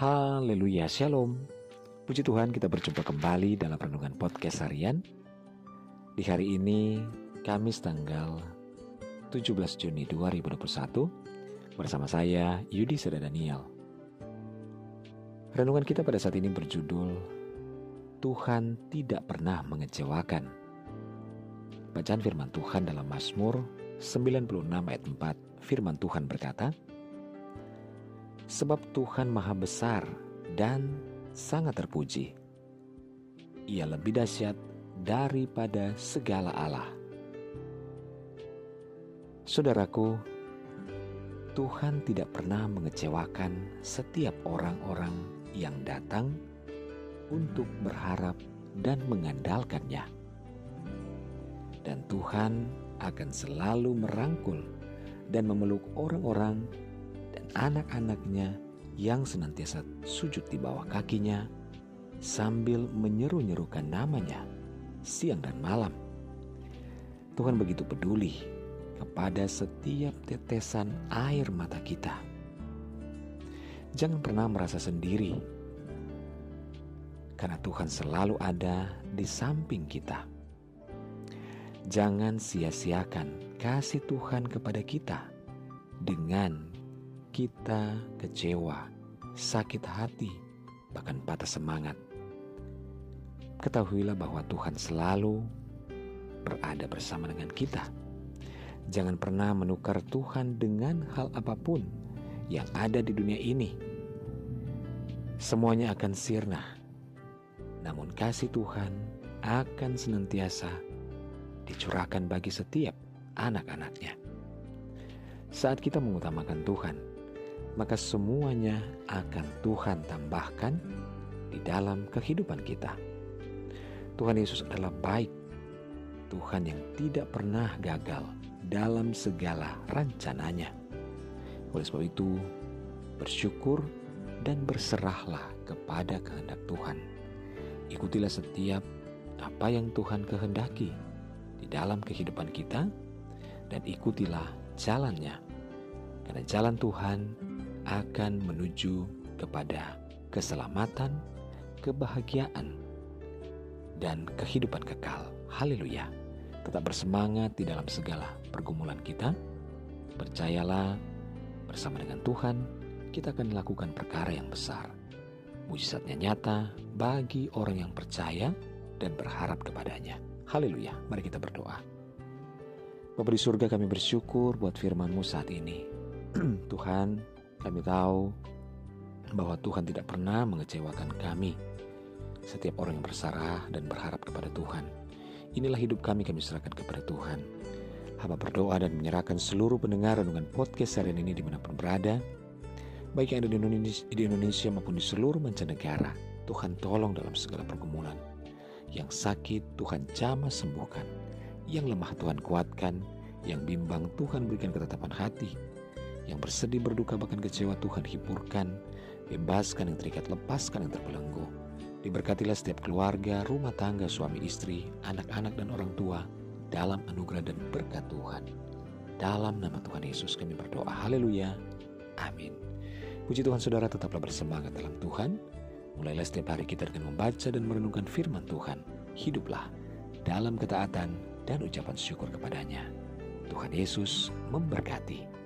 Haleluya, Shalom. Puji Tuhan kita berjumpa kembali dalam Renungan Podcast Harian. Di hari ini, Kamis tanggal 17 Juni 2021, bersama saya Yudi Seda Daniel. Renungan kita pada saat ini berjudul Tuhan tidak pernah mengecewakan. Bacaan firman Tuhan dalam Mazmur 96 ayat 4, firman Tuhan berkata, Sebab Tuhan maha besar dan sangat terpuji. Ia lebih dahsyat daripada segala Allah. Saudaraku, Tuhan tidak pernah mengecewakan setiap orang-orang yang datang untuk berharap dan mengandalkannya. Dan Tuhan akan selalu merangkul dan memeluk orang-orang anak-anaknya yang senantiasa sujud di bawah kakinya sambil menyeru-nyerukan namanya siang dan malam. Tuhan begitu peduli kepada setiap tetesan air mata kita. Jangan pernah merasa sendiri, karena Tuhan selalu ada di samping kita. Jangan sia-siakan kasih Tuhan kepada kita dengan kita kecewa, sakit hati, bahkan patah semangat. Ketahuilah bahwa Tuhan selalu berada bersama dengan kita. Jangan pernah menukar Tuhan dengan hal apa pun yang ada di dunia ini. Semuanya akan sirna, namun kasih Tuhan akan senantiasa dicurahkan bagi setiap anak-anaknya. Saat kita mengutamakan Tuhan, maka semuanya akan Tuhan tambahkan di dalam kehidupan kita. Tuhan Yesus adalah baik, Tuhan yang tidak pernah gagal dalam segala rencananya. Oleh sebab itu, bersyukur dan berserahlah kepada kehendak Tuhan. Ikutilah setiap apa yang Tuhan kehendaki di dalam kehidupan kita dan ikutilah jalannya. Karena jalan Tuhan akan menuju kepada keselamatan, kebahagiaan, dan kehidupan kekal. Haleluya! Tetap bersemangat di dalam segala pergumulan kita. Percayalah, bersama dengan Tuhan, kita akan melakukan perkara yang besar. Mujizatnya nyata bagi orang yang percaya dan berharap kepadanya. Haleluya! Mari kita berdoa. Bapak di surga kami bersyukur buat firman-Mu saat ini. Tuhan, kami tahu bahwa Tuhan tidak pernah mengecewakan kami. Setiap orang yang berserah dan berharap kepada Tuhan. Inilah hidup kami kami serahkan kepada Tuhan. Hamba berdoa dan menyerahkan seluruh pendengar dengan podcast harian ini di mana pun berada. Baik yang ada di Indonesia, di Indonesia maupun di seluruh mancanegara. Tuhan tolong dalam segala pergumulan. Yang sakit Tuhan jamah sembuhkan. Yang lemah Tuhan kuatkan. Yang bimbang Tuhan berikan ketetapan hati yang bersedih, berduka, bahkan kecewa Tuhan hiburkan, bebaskan yang terikat, lepaskan yang terbelenggu. Diberkatilah setiap keluarga, rumah tangga, suami istri, anak-anak dan orang tua dalam anugerah dan berkat Tuhan. Dalam nama Tuhan Yesus kami berdoa. Haleluya. Amin. Puji Tuhan saudara tetaplah bersemangat dalam Tuhan. Mulailah setiap hari kita dengan membaca dan merenungkan firman Tuhan. Hiduplah dalam ketaatan dan ucapan syukur kepadanya. Tuhan Yesus memberkati.